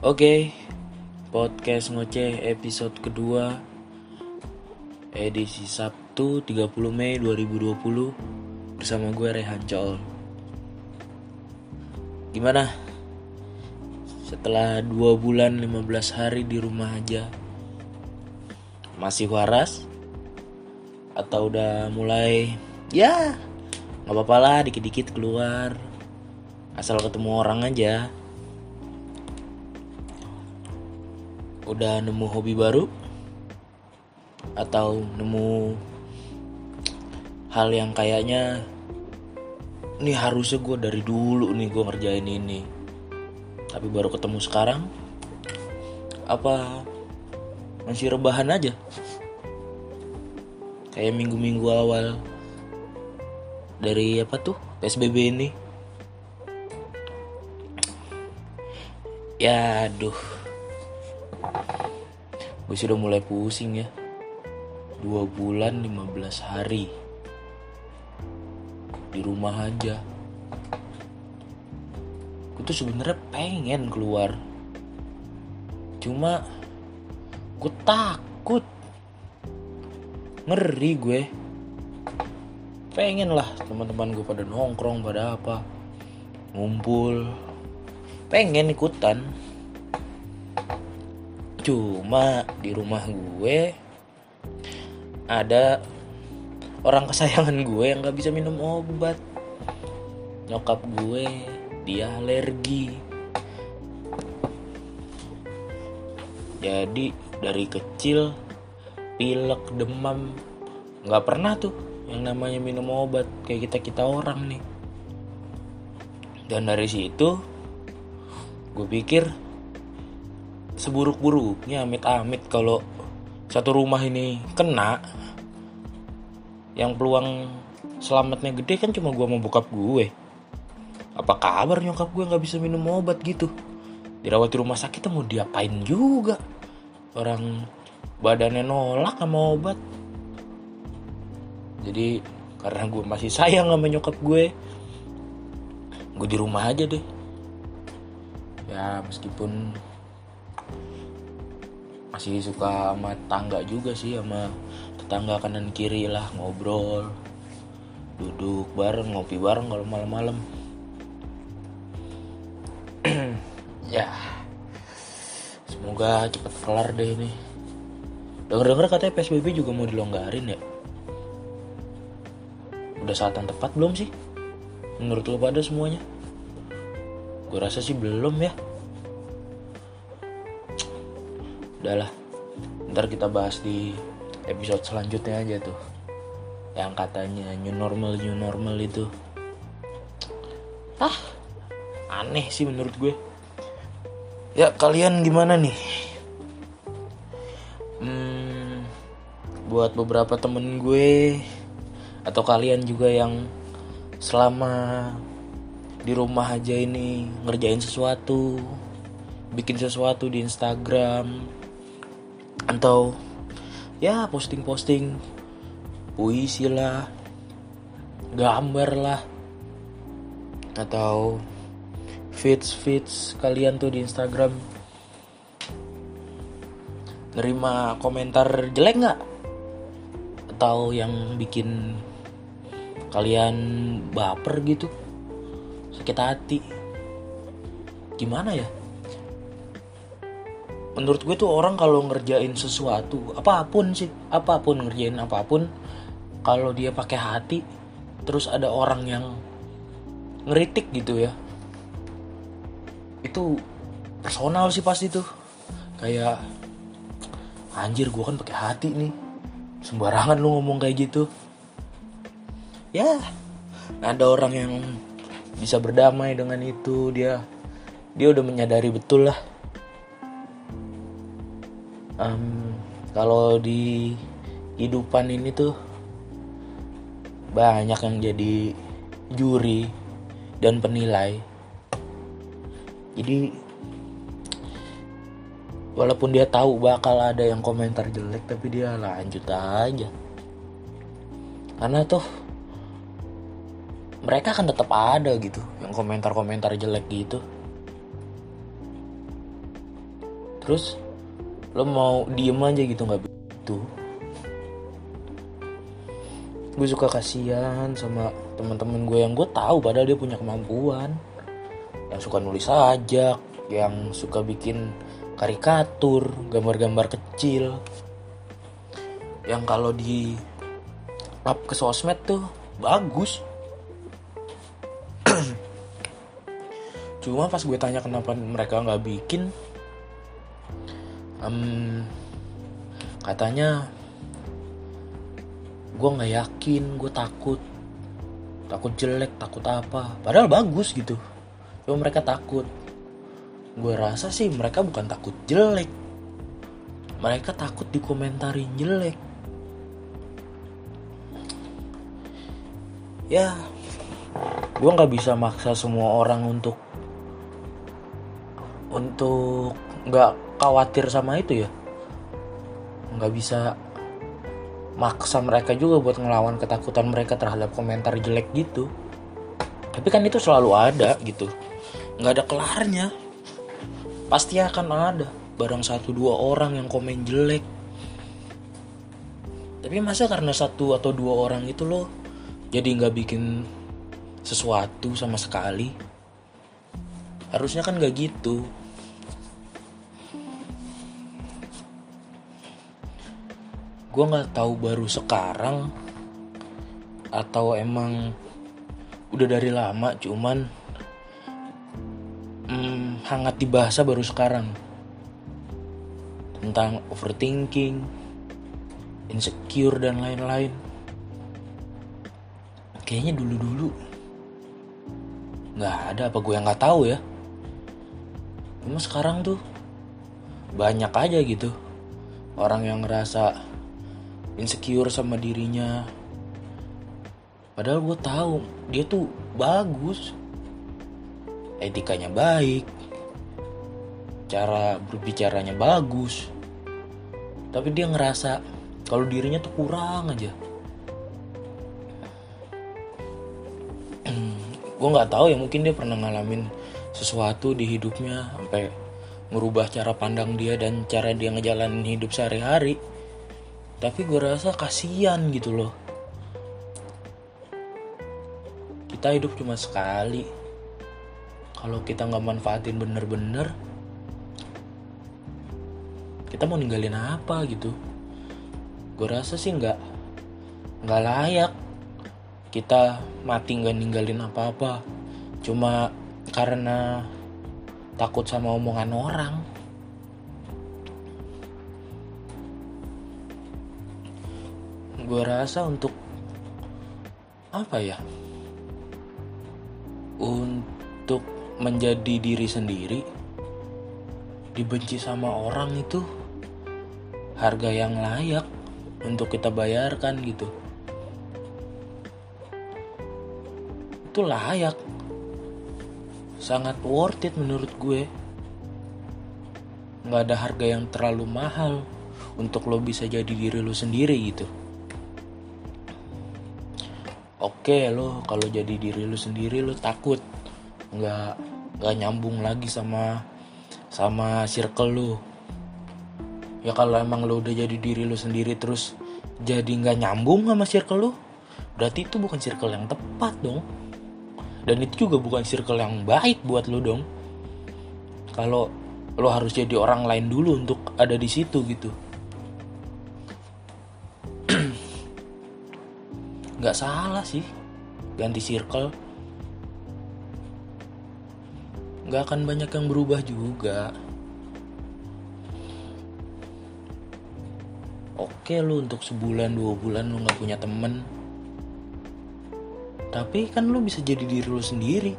Oke, podcast ngoceh episode kedua edisi Sabtu 30 Mei 2020 bersama gue Rehan Col. Gimana? Setelah 2 bulan 15 hari di rumah aja Masih waras? Atau udah mulai ya nggak apa-apa lah dikit-dikit keluar asal ketemu orang aja udah nemu hobi baru atau nemu hal yang kayaknya ini harusnya gue dari dulu nih gue ngerjain ini. Tapi baru ketemu sekarang apa masih rebahan aja? Kayak minggu-minggu awal dari apa tuh PSBB ini. Ya aduh gue sudah mulai pusing ya. Dua bulan 15 hari. Di rumah aja. Gue tuh sebenarnya pengen keluar. Cuma gue takut. Ngeri gue. Pengen lah teman-teman gue pada nongkrong pada apa. Ngumpul. Pengen ikutan Cuma di rumah gue ada orang kesayangan gue yang gak bisa minum obat. Nyokap gue dia alergi. Jadi dari kecil pilek demam nggak pernah tuh yang namanya minum obat kayak kita kita orang nih. Dan dari situ gue pikir seburuk-buruknya amit-amit kalau satu rumah ini kena yang peluang selamatnya gede kan cuma gue mau bokap gue. Apa kabar nyokap gue nggak bisa minum obat gitu? Dirawat di rumah sakit mau diapain juga? Orang badannya nolak sama obat. Jadi karena gue masih sayang sama nyokap gue gue di rumah aja deh. Ya meskipun masih suka sama tangga juga sih sama tetangga kanan kiri lah ngobrol duduk bareng ngopi bareng kalau malam-malam. Ya semoga cepat kelar deh ini. Denger-denger katanya PSBB juga mau dilonggarin ya? Udah saat yang tepat belum sih? Menurut lo pada semuanya? Gue rasa sih belum ya udahlah ntar kita bahas di episode selanjutnya aja tuh. Yang katanya new normal new normal itu. Ah aneh sih menurut gue. Ya kalian gimana nih? Hmm, buat beberapa temen gue atau kalian juga yang selama di rumah aja ini ngerjain sesuatu bikin sesuatu di Instagram atau ya posting-posting puisi lah gambar lah atau feeds feeds kalian tuh di Instagram. Nerima komentar jelek nggak? Atau yang bikin kalian baper gitu? Sakit hati? Gimana ya menurut gue tuh orang kalau ngerjain sesuatu apa pun sih apa pun ngerjain apa pun kalau dia pakai hati terus ada orang yang ngeritik gitu ya itu personal sih pasti tuh. Kayak anjir gue kan pakai hati nih sembarangan lu ngomong kayak gitu. Ya ada orang yang bisa berdamai dengan itu dia dia udah menyadari betul lah um, kalau di kehidupan ini tuh banyak yang jadi juri dan penilai. Jadi walaupun dia tahu bakal ada yang komentar jelek tapi dia lanjut aja. Karena tuh mereka kan tetap ada gitu yang komentar-komentar jelek gitu. Terus lo mau diem aja gitu nggak begitu. Gue suka kasihan sama teman-teman gue yang gue tahu padahal dia punya kemampuan. Yang suka nulis sajak yang suka bikin karikatur gambar-gambar kecil. Yang kalau di up ke sosmed tuh bagus. Cuma pas gue tanya kenapa mereka nggak bikin um, katanya gue nggak yakin gue takut. Takut jelek takut apa. Padahal bagus gitu. Cuma mereka takut. Gue rasa sih mereka bukan takut jelek. Mereka takut dikomentarin jelek. Ya gue nggak bisa maksa semua orang untuk untuk nggak khawatir sama itu ya. Nggak bisa maksa mereka juga buat ngelawan ketakutan mereka terhadap komentar jelek gitu. Tapi kan itu selalu ada gitu. Nggak ada kelarnya. Pasti akan ada. Barang satu dua orang yang komen jelek. Tapi masa karena satu atau dua orang itu loh jadi nggak bikin sesuatu sama sekali? Harusnya kan nggak gitu gue nggak tahu baru sekarang atau emang udah dari lama cuman hmm, hangat dibahas baru sekarang tentang overthinking, insecure dan lain-lain. Kayaknya dulu-dulu nggak ada apa gue yang nggak tahu ya. Cuma sekarang tuh banyak aja gitu orang yang ngerasa insecure sama dirinya. Padahal gue tahu dia tuh bagus. Etikanya baik. Cara berbicaranya bagus. Tapi dia ngerasa kalau dirinya tuh kurang aja. Gue nggak tahu ya mungkin dia pernah ngalamin sesuatu di hidupnya sampai merubah cara pandang dia dan cara dia ngejalanin hidup sehari-hari tapi gue rasa kasihan gitu loh. Kita hidup cuma sekali. Kalau kita nggak manfaatin bener-bener kita mau ninggalin apa gitu? Gue rasa sih nggak nggak layak kita mati nggak ninggalin apa-apa. Cuma karena takut sama omongan orang gue rasa untuk apa ya? Untuk menjadi diri sendiri dibenci sama orang itu harga yang layak untuk kita bayarkan gitu. Itu layak. Sangat worth it menurut gue. Nggak ada harga yang terlalu mahal untuk lo bisa jadi diri lo sendiri gitu oke lo kalau jadi diri lo sendiri lo takut nggak nggak nyambung lagi sama sama circle lo ya kalau emang lo udah jadi diri lo sendiri terus jadi nggak nyambung sama circle lo berarti itu bukan circle yang tepat dong. Dan itu juga bukan circle yang baik buat lo dong. Kalau lo harus jadi orang lain dulu untuk ada di situ gitu nggak salah sih. Ganti circle. Nggak akan banyak yang berubah juga. Oke lu untuk sebulan dua bulan lu nggak punya temen. Tapi kan lu bisa jadi diri lu sendiri.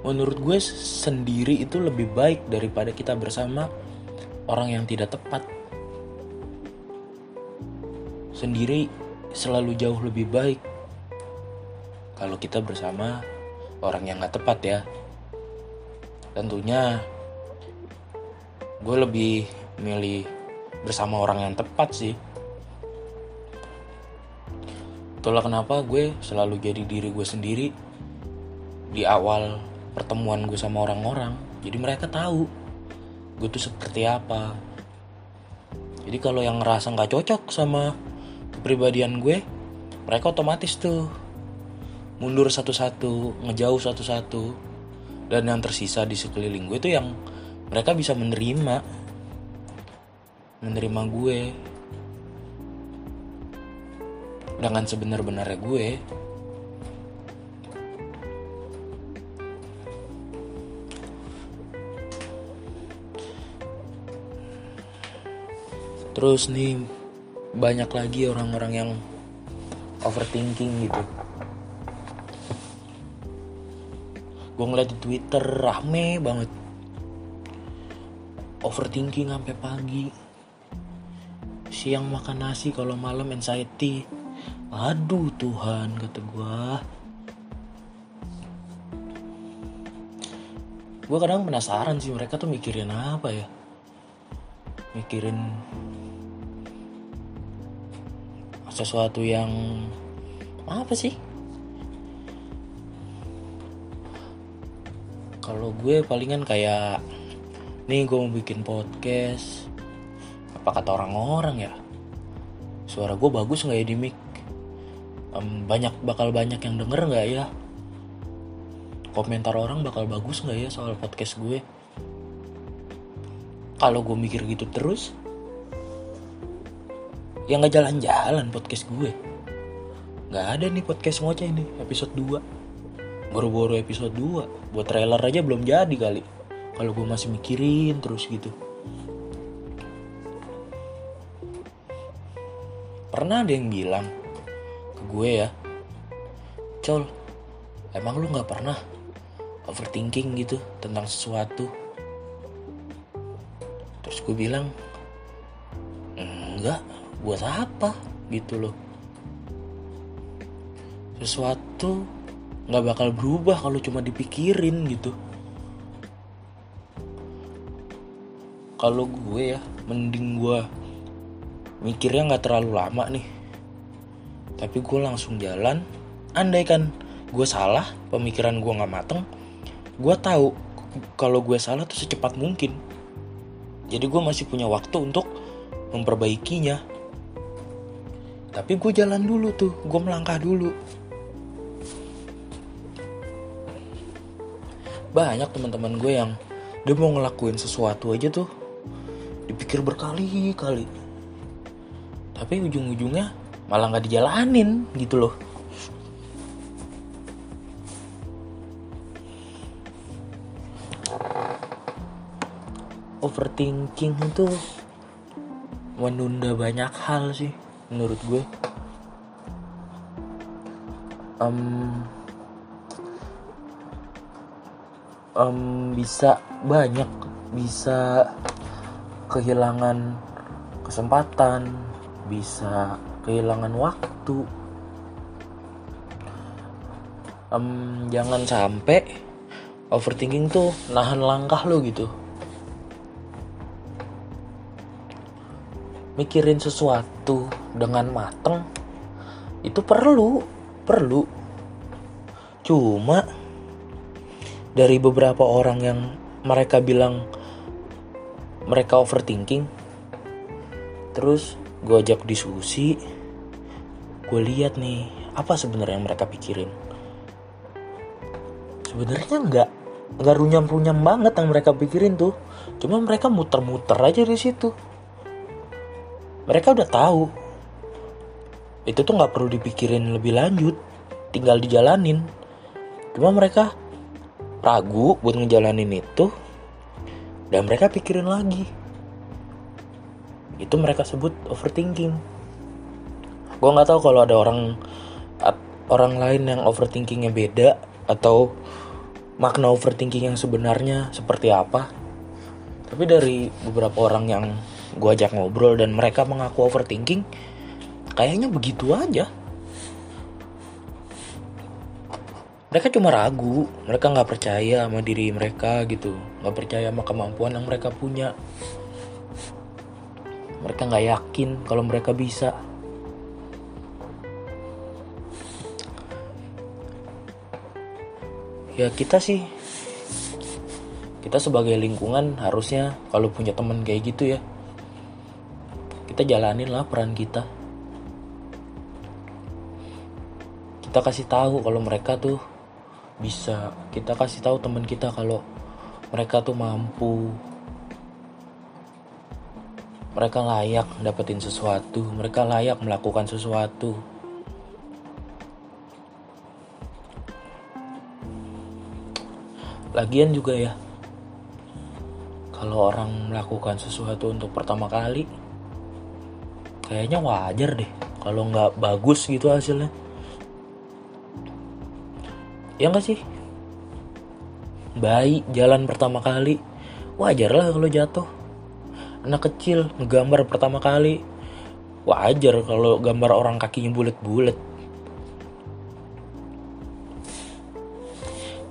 Menurut gue sendiri itu lebih baik daripada kita bersama orang yang tidak tepat sendiri selalu jauh lebih baik kalau kita bersama orang yang gak tepat ya. Tentunya gue lebih milih bersama orang yang tepat sih. Itulah kenapa gue selalu jadi diri gue sendiri di awal pertemuan gue sama orang-orang. Jadi mereka tahu gue tuh seperti apa. Jadi kalau yang ngerasa nggak cocok sama kepribadian gue mereka otomatis tuh mundur satu-satu ngejauh satu-satu. Dan yang tersisa di sekeliling gue tuh yang mereka bisa menerima menerima gue. Dengan sebenar-benarnya gue terus nih banyak lagi orang-orang yang overthinking gitu. Gue ngeliat di twitter rame banget. Overthinking sampai pagi. Siang makan nasi kalau malam anxiety. Aduh Tuhan kata gue gue kadang penasaran sih mereka tuh mikirin apa ya? Mikirin sesuatu yang apa sih? Kalau gue palingan kayak nih gue mau bikin podcast. Apa kata orang-orang ya? Suara gue bagus nggak ya di mic? Um, banyak bakal banyak yang denger nggak ya? Komentar orang bakal bagus nggak ya soal podcast gue? Kalau gue mikir gitu terus ya nggak jalan-jalan podcast gue. Nggak ada nih podcast ngoceh ini episode 2 baru-baru episode 2 buat trailer aja belum jadi kali. Kalau gue masih mikirin terus gitu. Pernah ada yang bilang ke gue ya col emang lu nggak pernah overthinking gitu tentang sesuatu? Terus gue bilang enggak buat apa gitu loh. Sesuatu nggak bakal berubah kalau cuma dipikirin gitu. Kalau gue ya mending gue mikirnya nggak terlalu lama nih. Tapi gue langsung jalan. Andai kan gue salah pemikiran gue nggak mateng gue tahu kalau gue salah tuh secepat mungkin. Jadi gue masih punya waktu untuk memperbaikinya tapi gue jalan dulu tuh gue melangkah dulu. Banyak teman-teman gue yang dia mau ngelakuin sesuatu aja tuh. Dipikir berkali-kali. Tapi ujung-ujungnya malah nggak dijalanin gitu loh. Overthinking itu menunda banyak hal sih menurut gue. Um, um, bisa banyak bisa kehilangan kesempatan bisa kehilangan waktu. Um, jangan sampai overthinking tuh nahan langkah lo gitu mikirin sesuatu dengan mateng itu perlu perlu. Cuma dari beberapa orang yang mereka bilang mereka overthinking terus gue ajak diskusi gue lihat nih apa sebenarnya yang mereka pikirin? Sebenarnya nggak nggak runyam runyam banget yang mereka pikirin tuh. Cuma mereka muter-muter aja di situ mereka udah tahu. Itu tuh nggak perlu dipikirin lebih lanjut. Tinggal dijalanin. Cuma mereka ragu buat ngejalanin itu. Dan mereka pikirin lagi. Itu mereka sebut overthinking. Gue nggak tahu kalau ada orang orang lain yang overthinkingnya beda atau makna overthinking yang sebenarnya seperti apa. Tapi dari beberapa orang yang gue ajak ngobrol dan mereka mengaku overthinking kayaknya begitu aja. Mereka cuma ragu mereka nggak percaya sama diri mereka gitu nggak percaya sama kemampuan yang mereka punya. Mereka nggak yakin kalau mereka bisa. Ya kita sih kita sebagai lingkungan harusnya kalau punya temen kayak gitu ya kita jalanin lah peran kita. Kita kasih tahu kalau mereka tuh bisa. Kita kasih tahu teman kita kalau mereka tuh mampu. Mereka layak dapetin sesuatu. Mereka layak melakukan sesuatu. Lagian juga ya kalau orang melakukan sesuatu untuk pertama kali kayaknya wajar deh kalau nggak bagus gitu hasilnya. Ya nggak sih? Bayi jalan pertama kali. Wajar lah kalau jatuh. Anak kecil ngegambar pertama kali. Wajar kalau gambar orang kakinya bulat-bulat.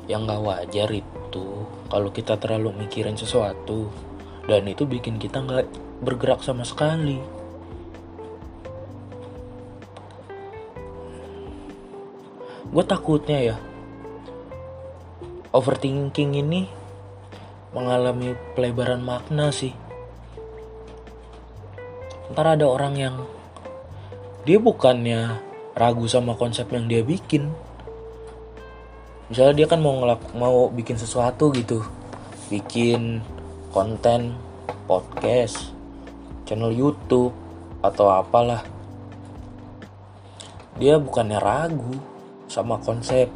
Yang nggak wajar itu kalau kita terlalu mikirin sesuatu. Dan itu bikin kita nggak bergerak sama sekali gue takutnya ya overthinking ini mengalami pelebaran makna sih. Ntar ada orang yang dia bukannya ragu sama konsep yang dia bikin. Misalnya dia kan mau ngelak mau bikin sesuatu gitu. Bikin konten podcast channel YouTube atau apalah. Dia bukannya ragu sama konsep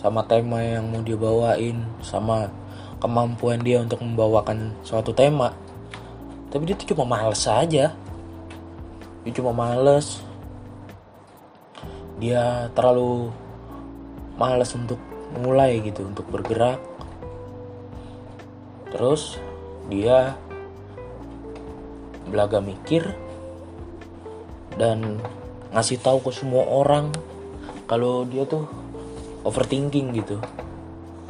sama tema yang mau dia bawain sama kemampuan dia untuk membawakan suatu tema. Tapi dia tuh cuma males aja. Dia cuma males. Dia terlalu males untuk mulai gitu untuk bergerak. Terus dia belaga mikir dan ngasih tahu ke semua orang kalau dia tuh overthinking gitu.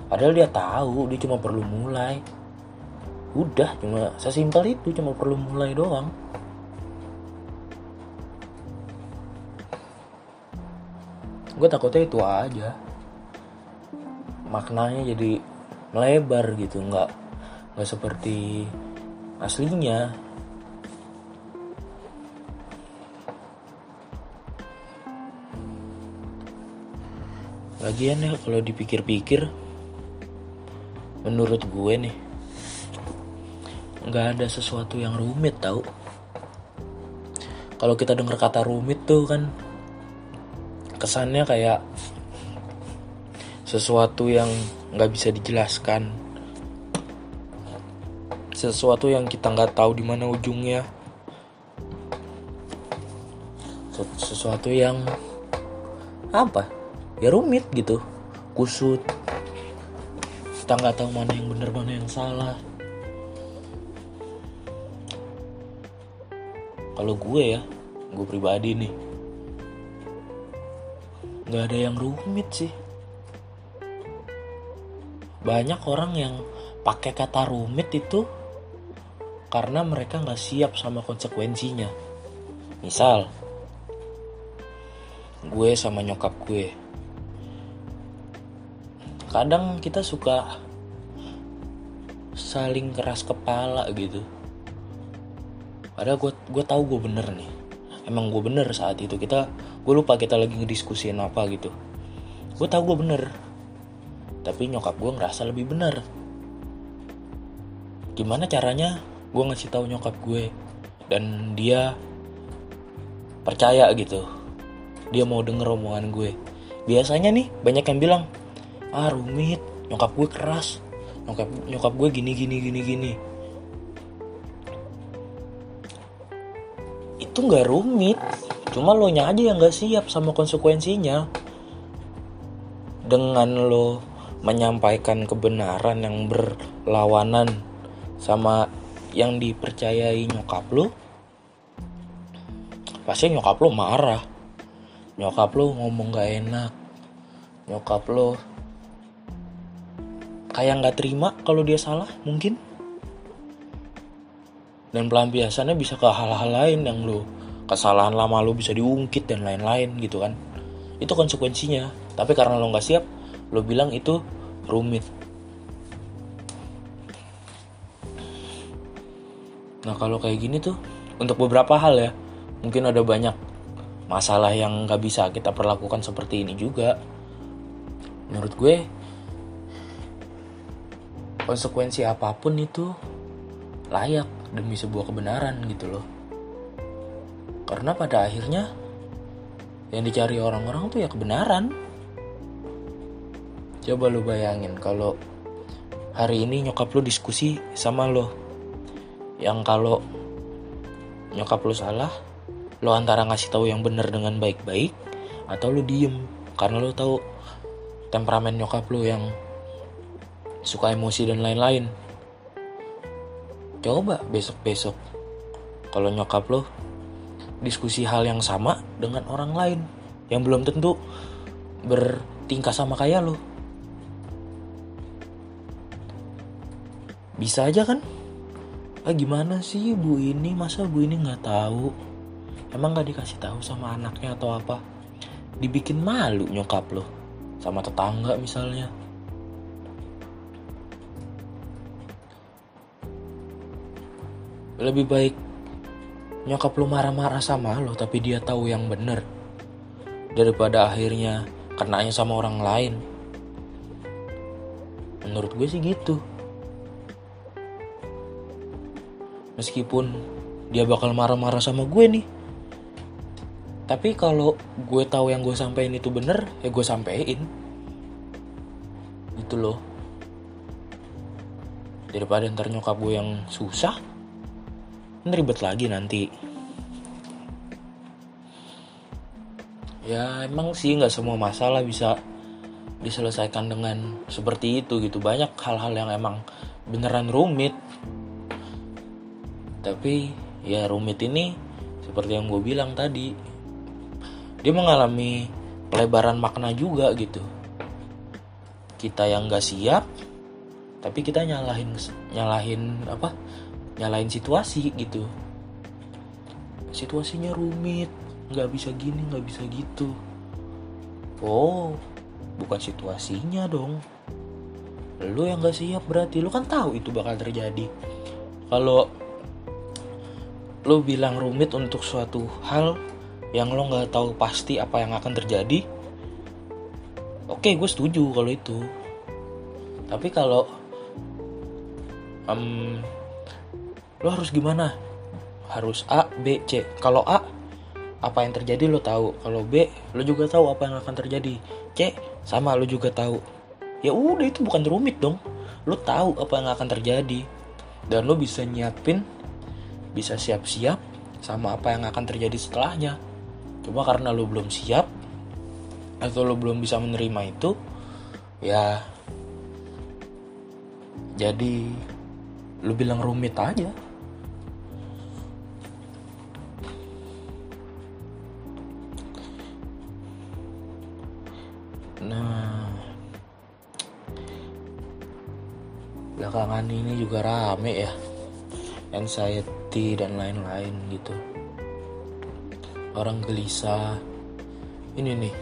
Padahal dia tahu dia cuma perlu mulai. Udah cuma sesimpel itu cuma perlu mulai doang. Gue takutnya itu aja. Maknanya jadi melebar gitu nggak nggak seperti aslinya lagian ya kalau dipikir-pikir menurut gue nih nggak ada sesuatu yang rumit tau. Kalau kita dengar kata rumit tuh kan kesannya kayak sesuatu yang nggak bisa dijelaskan. Sesuatu yang kita nggak tahu di mana ujungnya. Sesuatu yang apa ya rumit gitu kusut kita nggak tahu mana yang benar mana yang salah kalau gue ya gue pribadi nih nggak ada yang rumit sih banyak orang yang pakai kata rumit itu karena mereka nggak siap sama konsekuensinya. Misal, gue sama nyokap gue. Kadang kita suka saling keras kepala gitu. Padahal gue gue tahu gue bener nih. Emang gue bener saat itu kita gue lupa kita lagi ngediskusin apa gitu. Gue tahu gue bener tapi nyokap gue ngerasa lebih benar gimana caranya gue ngasih tahu nyokap gue dan dia percaya gitu dia mau denger omongan gue biasanya nih banyak yang bilang ah rumit. Nyokap gue keras. Nyokap nyokap gue gini gini gini gini. Itu nggak rumit. Cuma lo nya aja yang nggak siap sama konsekuensinya. Dengan lo menyampaikan kebenaran yang berlawanan sama yang dipercayai nyokap lu pasti nyokap lu marah. Nyokap lu ngomong gak enak. Nyokap lu kayak nggak terima kalau dia salah mungkin. Dan pelampiasannya bisa ke hal-hal lain yang lu kesalahan lama lu bisa diungkit dan lain-lain gitu kan. Itu konsekuensinya. Tapi karena lo nggak siap lo bilang itu rumit. Nah kalau kayak gini tuh untuk beberapa hal ya mungkin ada banyak masalah yang nggak bisa kita perlakukan seperti ini juga. Menurut gue konsekuensi apa pun itu layak demi sebuah kebenaran gitu loh. Karena pada akhirnya yang dicari orang-orang tuh ya kebenaran. Coba lu bayangin kalau hari ini nyokap lu diskusi sama lo yang kalau nyokap lu salah lo antara ngasih tahu yang benar dengan baik-baik atau lo diem karena lo tahu temperamen nyokap lo yang suka emosi dan lain-lain. Coba besok-besok kalau nyokap lo diskusi hal yang sama dengan orang lain yang belum tentu bertingkah sama kayak lo. Bisa aja kan? Ah gimana sih bu ini? Masa bu ini nggak tahu? Emang nggak dikasih tahu sama anaknya atau apa? Dibikin malu nyokap lo sama tetangga misalnya lebih baik nyokap lo marah-marah sama lo tapi dia tahu yang bener. Daripada akhirnya kenanya sama orang lain. Menurut gue sih gitu. Meskipun dia bakal marah-marah sama gue nih. Tapi kalau gue tahu yang gue sampein itu bener ya gue sampein. Gitu loh. Daripada ntar nyokap gue yang susah ribet lagi nanti. Ya emang sih nggak semua masalah bisa diselesaikan dengan seperti itu gitu. Banyak hal-hal yang emang beneran rumit. Tapi ya rumit ini seperti yang gue bilang tadi dia mengalami pelebaran makna juga gitu. Kita yang gak siap tapi kita nyalahin nyalahin apa nyalain situasi gitu. Situasinya rumit nggak bisa gini nggak bisa gitu. Oh bukan situasinya dong. Lu yang nggak siap berarti. Lu kan tahu itu bakal terjadi. Kalau lu bilang rumit untuk suatu hal yang lo nggak tahu pasti apa yang akan terjadi oke okay, gue setuju kalau itu. Tapi kalau um, lo harus gimana? Harus A B C. Kalau A apa yang terjadi lo tahu. Kalau B lo juga tahu apa yang akan terjadi. C sama lo juga tahu. Ya udah itu bukan rumit dong. Lo tahu apa yang akan terjadi. Dan lo bisa nyiapin bisa siap-siap sama apa yang akan terjadi setelahnya. Cuma karena lo belum siap atau lo belum bisa menerima itu ya jadi lo bilang rumit aja belakangan ini juga rame ya, anxiety dan lain-lain gitu. Orang gelisah. Ini nih,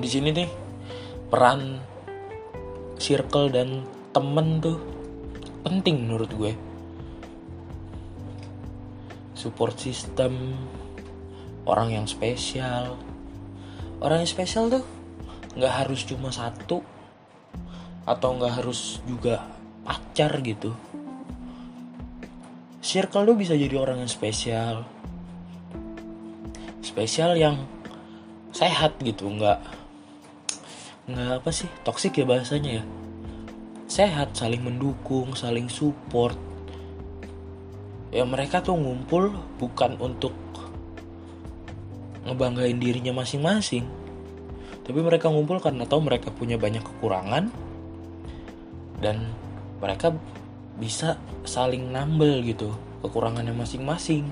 di sini nih peran circle dan temen tuh penting menurut gue. Support system, orang yang spesial. Orang yang spesial tuh nggak harus cuma satu atau nggak harus juga pacar gitu. Circle lu bisa jadi orang yang spesial. Spesial yang sehat gitu nggak nggak apa sih toksik ya bahasanya ya. Sehat saling mendukung saling support. Ya mereka tuh ngumpul bukan untuk ngebanggain dirinya masing-masing. Tapi mereka ngumpul karena tahu mereka punya banyak kekurangan dan mereka bisa saling nambel gitu kekurangannya masing-masing.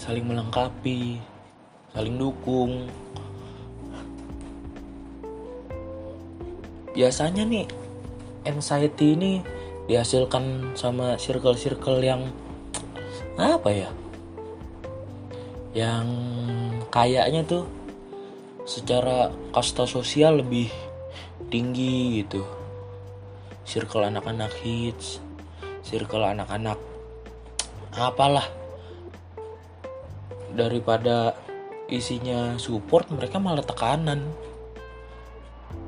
Saling melengkapi saling dukung. Biasanya nih anxiety ini dihasilkan sama circle-circle yang apa ya? Yang kayaknya tuh secara kasta sosial lebih tinggi gitu circle anak-anak hits circle anak-anak apalah. Daripada isinya support mereka malah tekanan.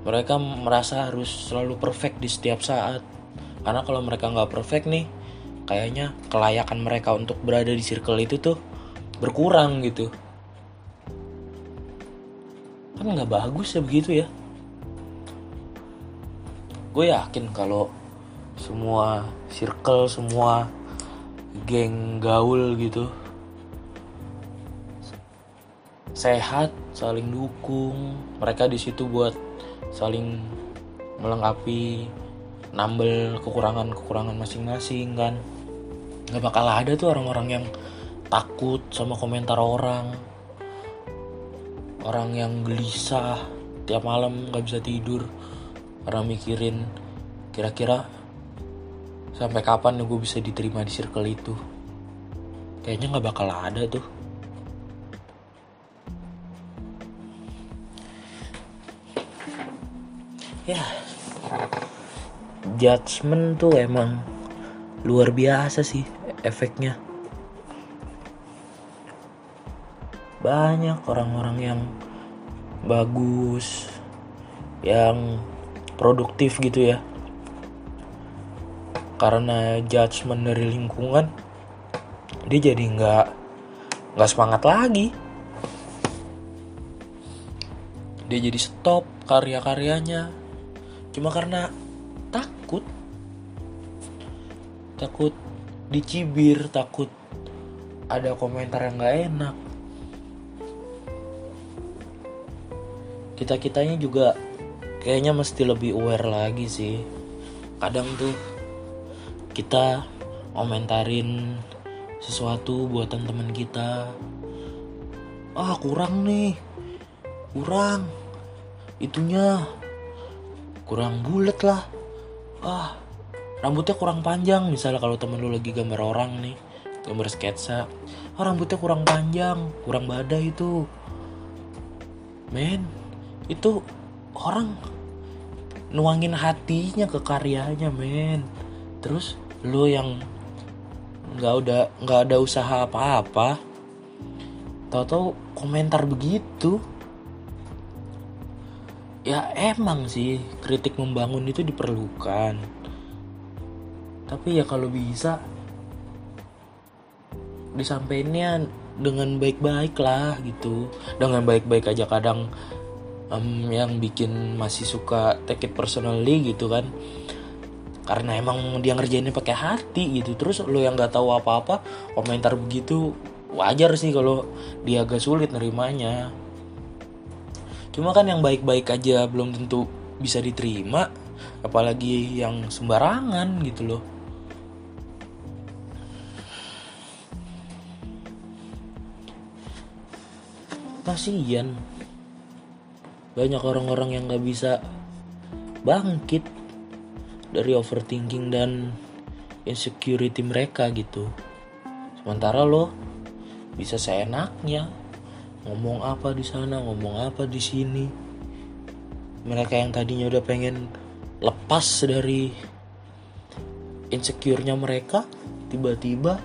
Mereka merasa harus selalu perfect di setiap saat. Karena kalau mereka nggak perfect nih kayaknya kelayakan mereka untuk berada di circle itu tuh berkurang gitu. Kan nggak bagus ya begitu ya gue yakin kalau semua circle semua geng gaul gitu sehat saling dukung. Mereka di situ buat saling melengkapi nambel kekurangan-kekurangan masing-masing kan. Nggak bakal ada tuh orang-orang yang takut sama komentar orang. Orang yang gelisah tiap malam nggak bisa tidur orang mikirin kira-kira sampai kapan gue bisa diterima di circle itu. Kayaknya nggak bakal ada tuh. Ya judgement tuh emang luar biasa sih efeknya. Banyak orang-orang yang bagus yang produktif gitu ya. Karena judgement dari lingkungan dia jadi nggak nggak semangat lagi. Dia jadi stop karya-karyanya. Cuma karena takut takut dicibir takut ada komentar yang nggak enak. Kita kitanya juga kayaknya mesti lebih aware lagi sih. Kadang tuh kita komentarin sesuatu buatan teman kita. Ah kurang nih. Kurang. Itunya kurang bulat lah. Ah rambutnya kurang panjang. Misalnya kalau temen lu lagi gambar orang nih gambar sketsa. Oh, rambutnya kurang panjang kurang badai itu. Men itu orang nuangin hatinya ke karyanya men. Terus lu yang nggak udah nggak ada usaha apa-apa tahu-tahu komentar begitu. Ya emang sih kritik membangun itu diperlukan. Tapi ya kalau bisa disampaikannya dengan baik-baik lah gitu. Dengan baik-baik aja kadang um, yang bikin masih suka take it personally gitu kan. Karena emang dia ngerjainnya pakai hati gitu. Terus lo yang nggak tahu apa-apa komentar begitu wajar sih kalau dia agak sulit nerimanya. Cuma kan yang baik-baik aja belum tentu bisa diterima apalagi yang sembarangan gitu loh. Kasian banyak orang-orang yang nggak bisa bangkit dari overthinking dan insecurity mereka gitu. Sementara lo bisa seenaknya ngomong apa di sana ngomong apa di sini. Mereka yang tadinya udah pengen lepas dari insecure-nya mereka tiba-tiba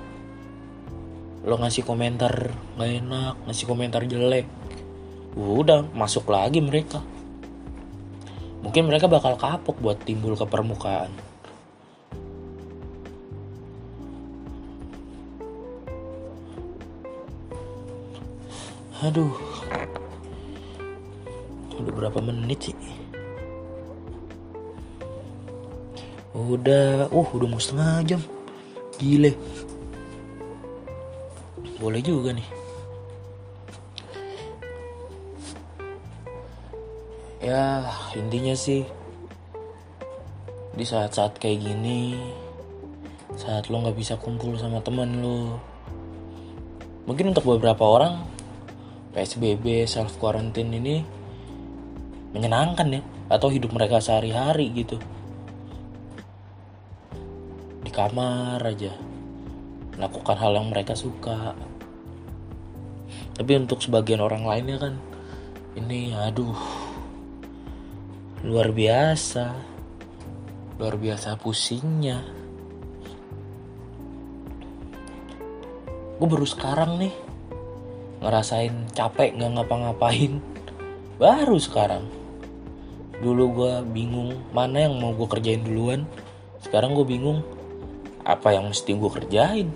lo ngasih komentar gak enak ngasih komentar jelek udah masuk lagi mereka mungkin mereka bakal kapok buat timbul ke permukaan Aduh. Udah berapa menit sih? Udah, uh udah mau setengah jam. Gile. Boleh juga nih. Ya, intinya sih di saat-saat kayak gini saat lo nggak bisa kumpul sama temen lo mungkin untuk beberapa orang PSBB self quarantine ini menyenangkan ya atau hidup mereka sehari-hari gitu. Di kamar aja melakukan hal yang mereka suka. Tapi untuk sebagian orang lainnya kan ini aduh luar biasa. Luar biasa pusingnya. Gue baru sekarang nih ngerasain capek nggak ngapa-ngapain. Baru sekarang. Dulu gue bingung mana yang mau gue kerjain duluan. Sekarang gue bingung apa yang mesti gue kerjain?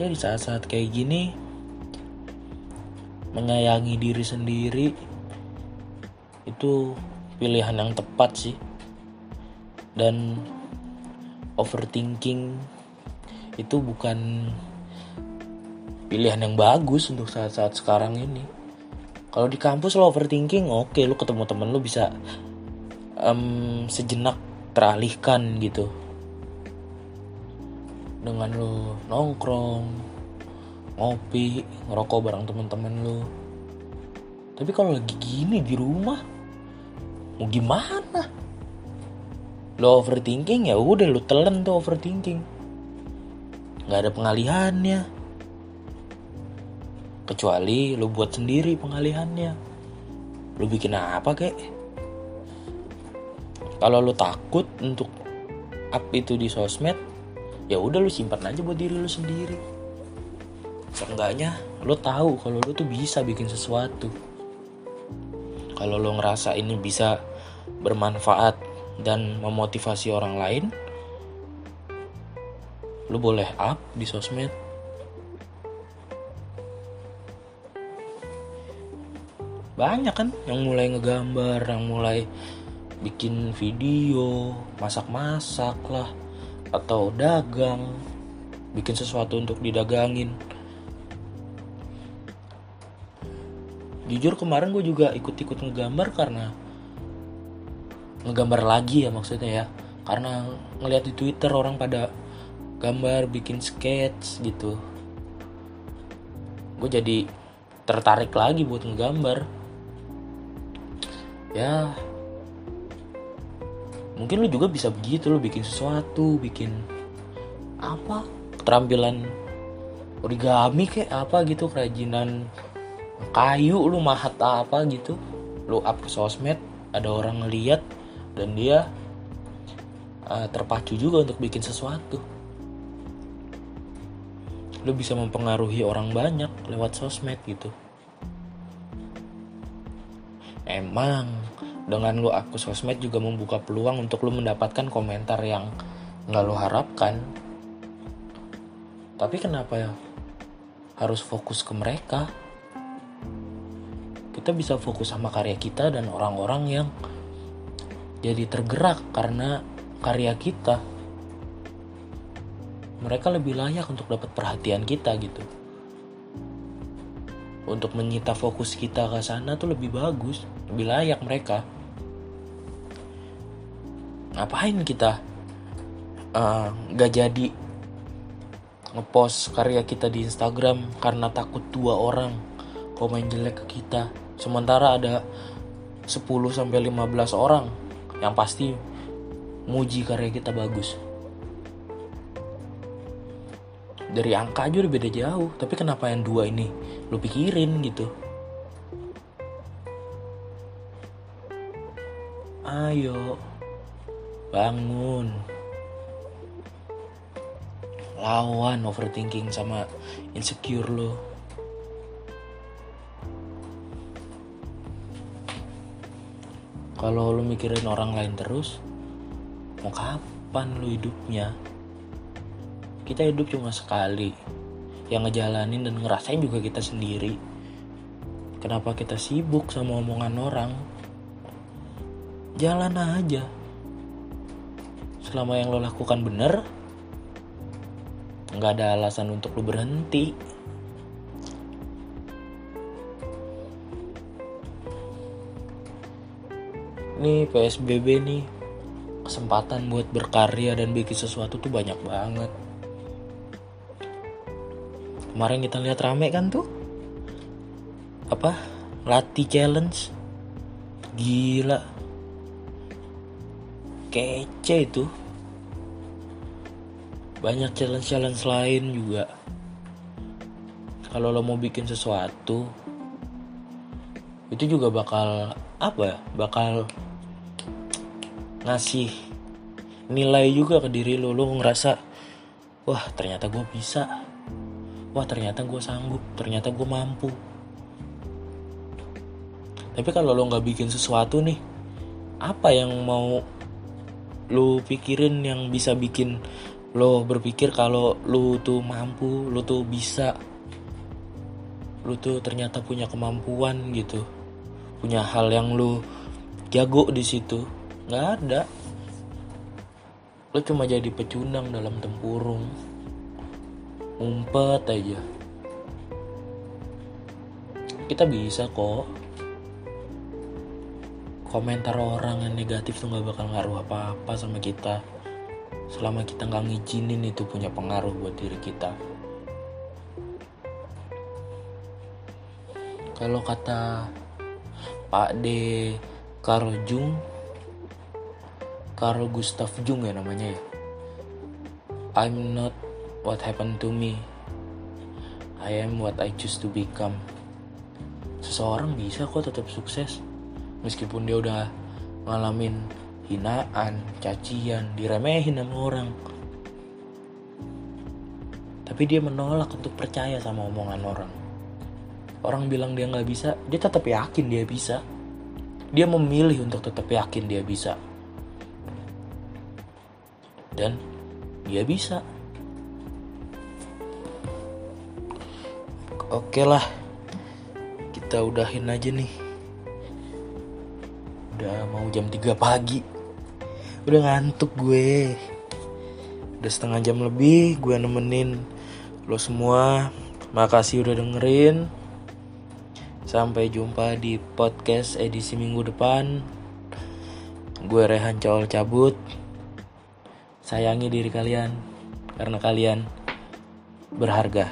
Ya di saat-saat kayak gini menyayangi diri sendiri itu pilihan yang tepat sih. Dan overthinking itu bukan pilihan yang bagus untuk saat-saat sekarang ini. Kalau di kampus lo overthinking oke okay, lo ketemu temen lo bisa um, sejenak teralihkan gitu. Dengan lo nongkrong ngopi ngerokok bareng temen-temen lo tapi kalau lagi gini di rumah mau gimana? Lo overthinking ya udah lo telan tuh overthinking. Nggak ada pengalihannya. Kecuali lo buat sendiri pengalihannya. Lo bikin apa kek? Kalau lo takut untuk up itu di sosmed ya udah lo simpan aja buat diri lo sendiri seenggaknya lo tahu kalau lo tuh bisa bikin sesuatu. Kalau lo ngerasa ini bisa bermanfaat dan memotivasi orang lain lo boleh up di sosmed. Banyak kan yang mulai ngegambar yang mulai bikin video masak-masak lah atau dagang bikin sesuatu untuk didagangin jujur kemarin gue juga ikut-ikut ngegambar karena ngegambar lagi ya maksudnya ya. Karena ngeliat di twitter orang pada gambar bikin sketch gitu. Gue jadi tertarik lagi buat ngegambar. Ya mungkin lu juga bisa begitu lu bikin sesuatu bikin apa? Keterampilan origami kayak apa gitu kerajinan kayu lu mahat apa gitu. Lu up ke sosmed ada orang ngeliat dan dia uh, terpacu juga untuk bikin sesuatu. Lu bisa mempengaruhi orang banyak lewat sosmed gitu. Emang dengan lu aku sosmed juga membuka peluang untuk lu mendapatkan komentar yang nggak lu harapkan. Tapi kenapa ya harus fokus ke mereka kita bisa fokus sama karya kita dan orang-orang yang jadi tergerak karena karya kita. Mereka lebih layak untuk dapat perhatian kita gitu. Untuk menyita fokus kita ke sana tuh lebih bagus lebih layak mereka. Ngapain kita uh, gak jadi ngepost karya kita di Instagram karena takut dua orang komen jelek ke kita sementara ada 10 sampai 15 orang yang pasti muji karya kita bagus. Dari angka aja udah beda jauh tapi kenapa yang dua ini lu pikirin gitu? Ayo bangun. Lawan overthinking sama insecure lo kalau lo mikirin orang lain terus mau kapan lo hidupnya? Kita hidup cuma sekali. Yang ngejalanin dan ngerasain juga kita sendiri. Kenapa kita sibuk sama omongan orang? Jalan aja. Selama yang lo lakukan bener nggak ada alasan untuk lo berhenti nih PSBB nih. Kesempatan buat berkarya dan bikin sesuatu tuh banyak banget. Kemarin kita lihat rame kan tuh? Apa? Latih challenge. Gila. Kece itu. Banyak challenge-challenge lain juga. Kalau lo mau bikin sesuatu itu juga bakal apa ya bakal ngasih nilai juga ke diri lo lo ngerasa wah ternyata gue bisa. Wah ternyata gue sanggup. Ternyata gue mampu. Tapi kalau lo nggak bikin sesuatu nih apa yang mau lo pikirin yang bisa bikin lo berpikir kalau lo tuh mampu lo tuh bisa? Lo tuh ternyata punya kemampuan gitu. Punya hal yang lo jago di situ nggak ada. Lo cuma jadi pecundang dalam tempurung. Ngumpet aja. Kita bisa kok. Komentar orang yang negatif tuh nggak bakal ngaruh apa-apa sama kita. Selama kita nggak ngizinin itu punya pengaruh buat diri kita. Kalau kata Pak D Carl Jung Carl Gustav Jung ya namanya ya I'm not what happened to me I am what I choose to become seseorang bisa kok tetap sukses meskipun dia udah ngalamin hinaan, cacian, diremehin sama orang. Tapi dia menolak untuk percaya sama omongan orang. Orang bilang dia nggak bisa, dia tetap yakin dia bisa. Dia memilih untuk tetap yakin dia bisa. Dan dia bisa. Oke lah, kita udahin aja nih. Udah mau jam 3 pagi. Udah ngantuk gue. Udah setengah jam lebih gue nemenin lo semua. Makasih udah dengerin. Sampai jumpa di podcast edisi minggu depan. Gue Rehan Cowol cabut sayangi diri kalian karena kalian berharga